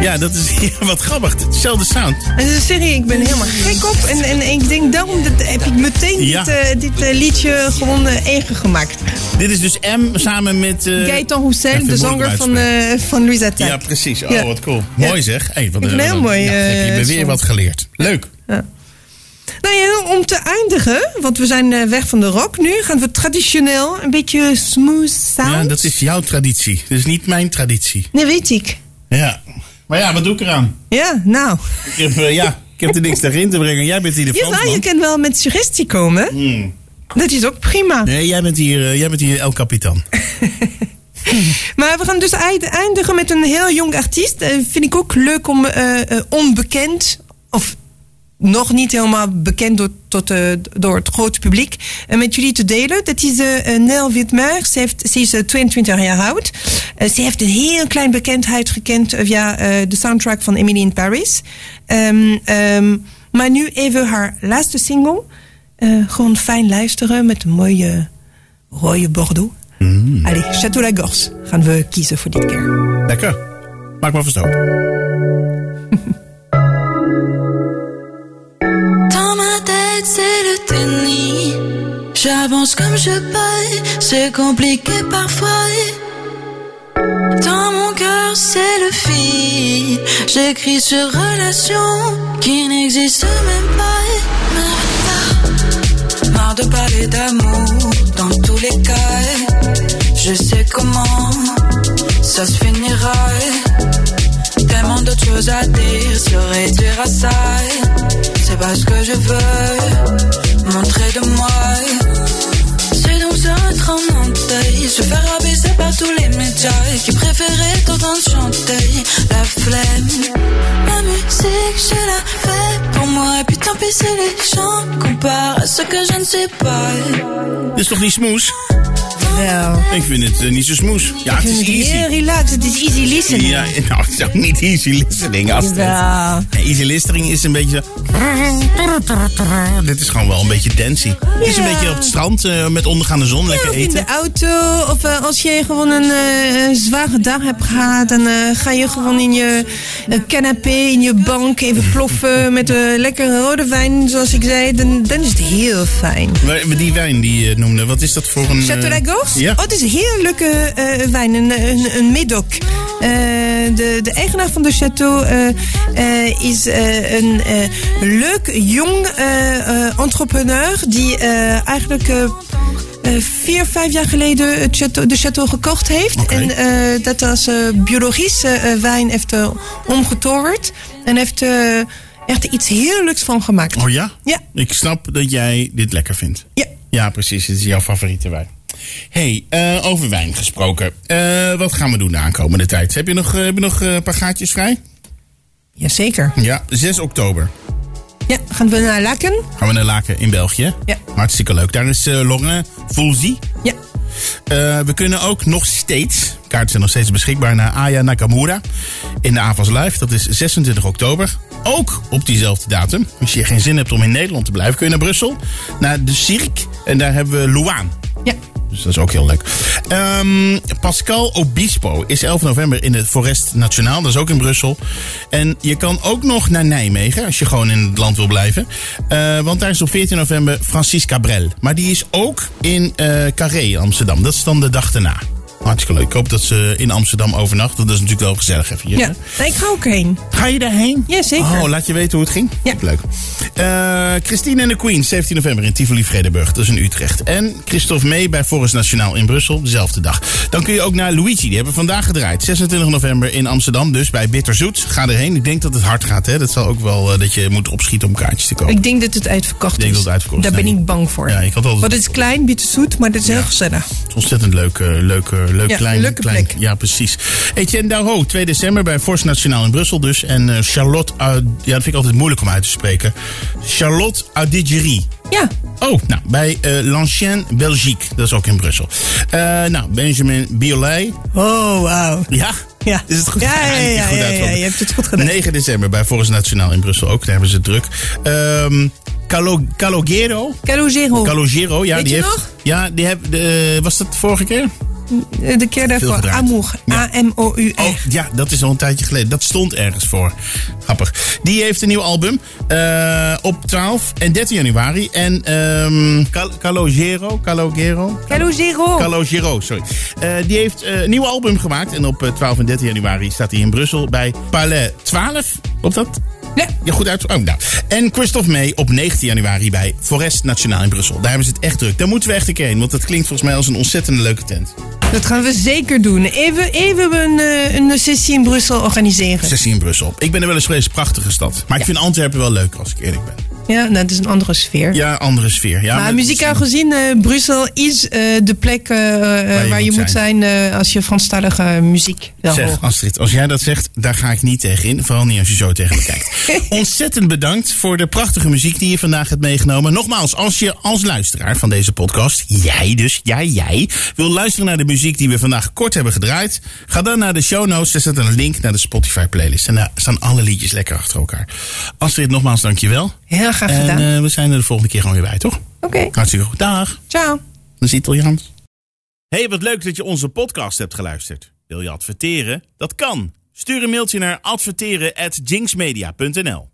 Ja, dat is ja, wat grappig. Hetzelfde sound. En de serie, ik ben helemaal gek op. En, en ik denk daarom dat, heb ik meteen Ja. dit, eh, dit eh, liedje gewoon eh, eigen gemaakt. Dit is dus M samen met... eh Gaëtan Roussel, de zanger van, eh van Attaque. Ja, precies. Oh, Ja. wat cool. Mooi zeg. Hey, Ik vind het heel mooi, Ja, heb je eh, weer wat geleerd. Leuk. Nou ja, om te eindigen, want we zijn eh, weg van de rock nu, gaan we traditioneel een beetje smooth sound. Ja, dat is jouw traditie. Dat is niet mijn traditie. Nee, weet ik. Ja. Maar ja, wat doe ik eraan? Ja, nou. Ik heb, eh, ja, ik heb er niks tegen in te brengen. Jij bent hier de Ja, nou, je Fransman. kan wel met suggestie komen. Hmm. Dat is ook prima. Nee, jij bent hier, eh, jij bent hier El Capitan. Maar we gaan dus eind- eindigen met een heel jong artiest. Eh, vind ik ook leuk om onbekend, of nog niet helemaal bekend door, tot, eh, door het grote publiek, eh, met jullie te delen. Dat is eh, Nel Witmer. Ze, heeft, ze is eh, 22 jaar oud. Ze heeft een heel klein bekendheid gekend via de soundtrack van Emily in Paris. Ehm, ehm, maar nu even haar laatste single. Gewoon fijn luisteren met een mooie rode Bordeaux. Allez, Château Lagorce gaan we kiezen voor dit keer. Lekker. Maak maar verstoken. C'est le tennis. J'avance comme je peux, c'est compliqué parfois. Dans mon cœur, c'est le fil. J'écris sur relation qui n'existe même pas. Même pas. Marre de parler d'amour dans tous les cas. Je sais comment ça se finira. Tellement d'autres choses à dire, se réduire à ça. C'est pas ce que je veux montrer de moi. Donc se faire abaisser par tous les médias qui préféraient t'entendre chanter la flemme. La musique, je la fais pour moi, et puis tant pis si les gens comparent à ce que je ne sais pas. Dit is toch niet smoes? Jawel. Ik vind het eh, niet zo smoes. Ja, het Ik is vind het heel easy. relaxed. Het is easy listening. Ja, nou, het is ook niet easy listening. Astrid. Jawel. Nee, easy listening is een beetje zo... Dit is gewoon wel een beetje dancey. Het is een Ja. beetje op het strand eh, met ondergaande zon lekker Of in eten. de auto, of eh, als je gewoon een eh, zware dag hebt gehad, dan eh, ga je gewoon in je canapé, in je bank even ploffen met een lekkere rode wijn, zoals ik zei. Dan, dan is het heel fijn. Die wijn die je noemde, wat is dat voor een... Chateau Lagos? Ja. Oh, het is een heel leuke eh, wijn, een, een, een. Eh, de, de eigenaar van de château eh, is een leuk, jong entrepreneur die eigenlijk... eh, vier, vijf jaar geleden het de château gekocht heeft. En eh, dat als eh, biologische wijn heeft omgetoverd. En heeft echt iets heel leuks van gemaakt. Oh ja? Ja. Ik snap dat jij dit lekker vindt. Ja. Ja, precies. Het is jouw favoriete wijn. hey, over wijn gesproken. Wat gaan we doen de aankomende tijd? Heb je nog, heb je nog een paar gaatjes vrij? Jazeker. Ja, 6 oktober Ja, gaan we naar Laken? gaan we naar Laken in België. Ja. Hartstikke leuk. Daar is eh Laurent. Ja. Eh, we kunnen ook nog steeds, kaarten zijn nog steeds beschikbaar, naar Aya Nakamura in de Avas Live. Dat is 26 oktober. Ook op diezelfde datum. Als je geen zin hebt om in Nederland te blijven, kun je naar Brussel. Naar de Cirque. En daar hebben we Luaan. Dus dat is ook heel leuk. Ehm, Pascal Obispo is 11 november in het Forest Nationaal. Dat is ook in Brussel. En je kan ook nog naar Nijmegen als je gewoon in het land wil blijven. Eh, want daar is op 14 november Francis Cabrel. Maar die is ook in eh Carré Amsterdam. Dat is dan de dag daarna. Hartstikke leuk. Ik hoop dat ze in Amsterdam overnacht. Dat is natuurlijk wel gezellig even. hier, Ja, hè? Ik ga ook heen. Ga je daarheen? Ja, zeker. Oh, laat je weten hoe het ging? Ja. Leuk. Eh, Christine en de Queen, 17 november in Tivoli Vredenburg. Dat is in Utrecht. En Christophe May bij Forest Nationaal in Brussel, dezelfde dag. Dan kun je ook naar Luigi, die hebben we vandaag gedraaid. 26 november in Amsterdam, dus bij Bitterzoet. Ga erheen. Ik denk dat het hard gaat, hè. Dat zal ook wel eh, dat je moet opschieten om kaartjes te kopen. Ik denk dat het uitverkocht Ik denk is. dat het uitverkocht is. Daar ben ik bang voor. Ja, ik had altijd... Want het is klein, bitterzoet, maar het is heel gezellig. Het is ontzettend leuk, eh, leuk, leuk Ja, klein, leuke klein. plek. Ja, precies. Etienne Darro, 2 december bij Force Nationaal in Brussel dus. En eh, Charlotte, ja, dat vind ik altijd moeilijk om uit te spreken. Charlotte Audigerie. Ja. Oh, nou, bij eh L'Ancienne Belgique. Dat is ook in Brussel. Eh, nou, Benjamin Biolay. Oh, wauw. Ja? Ja. Is het goed? Ja, ja, ja, je hebt het goed gedaan. 9 december bij Forest Nationaal in Brussel ook. Daar hebben ze het druk. Ehm Calo, Calogero. Calogero. Calogero, ja. Weet die heeft, nog? Ja, die heb, de, was dat de vorige keer? De keer daarvoor. Amour. A-M-O-U-R. Oh, ja, dat is al een tijdje geleden. Dat stond ergens voor. Grappig. Die heeft een nieuw album eh, op 12 en 13 januari. En ehm Cal- Calogero, Calogero, Calogero. Calogero, sorry. Eh, die heeft eh, een nieuw album gemaakt. En op eh, 12 en 13 januari staat hij in Brussel bij Palais 12. Klopt dat? Ja. Ja, goed uit. Oh, nou. En Christophe May op 19 januari bij Forest Nationaal in Brussel. Daar hebben ze het echt druk. Daar moeten we echt een keer heen. Want dat klinkt volgens mij als een ontzettend leuke tent. Dat gaan we zeker doen. Even, even een, eh, een sessie in Brussel organiseren. Sessie in Brussel. Ik ben er wel eens geweest, prachtige stad. Maar ik vind Antwerpen wel leuk, als ik eerlijk ben. Ja, nou, dat is een andere sfeer. Ja, andere sfeer. Ja, maar muzikaal gezien, eh, Brussel is eh, de plek eh, waar je, moet zijn, als je Franstalige muziek wil Zeg. Astrid, als jij dat zegt, daar ga ik niet tegen in. Vooral niet als je zo tegen me kijkt. Ontzettend bedankt voor de prachtige muziek die je vandaag hebt meegenomen. Nogmaals, als je als luisteraar van deze podcast, jij dus, jij, jij, wil luisteren naar de muziek die we vandaag kort hebben gedraaid, ga dan naar de show notes. Daar staat een link naar de Spotify playlist. En daar staan alle liedjes lekker achter elkaar. Astrid, nogmaals, dankjewel. Heel graag En gedaan. eh, we zijn er de volgende keer gewoon weer bij, toch? Oké. Hartstikke goed. Dag. Ciao. Dat is Italiaans. Hey, wat leuk dat je onze podcast hebt geluisterd. Wil je adverteren? Dat kan. Stuur een mailtje naar adverteren@jinxmedia.nl.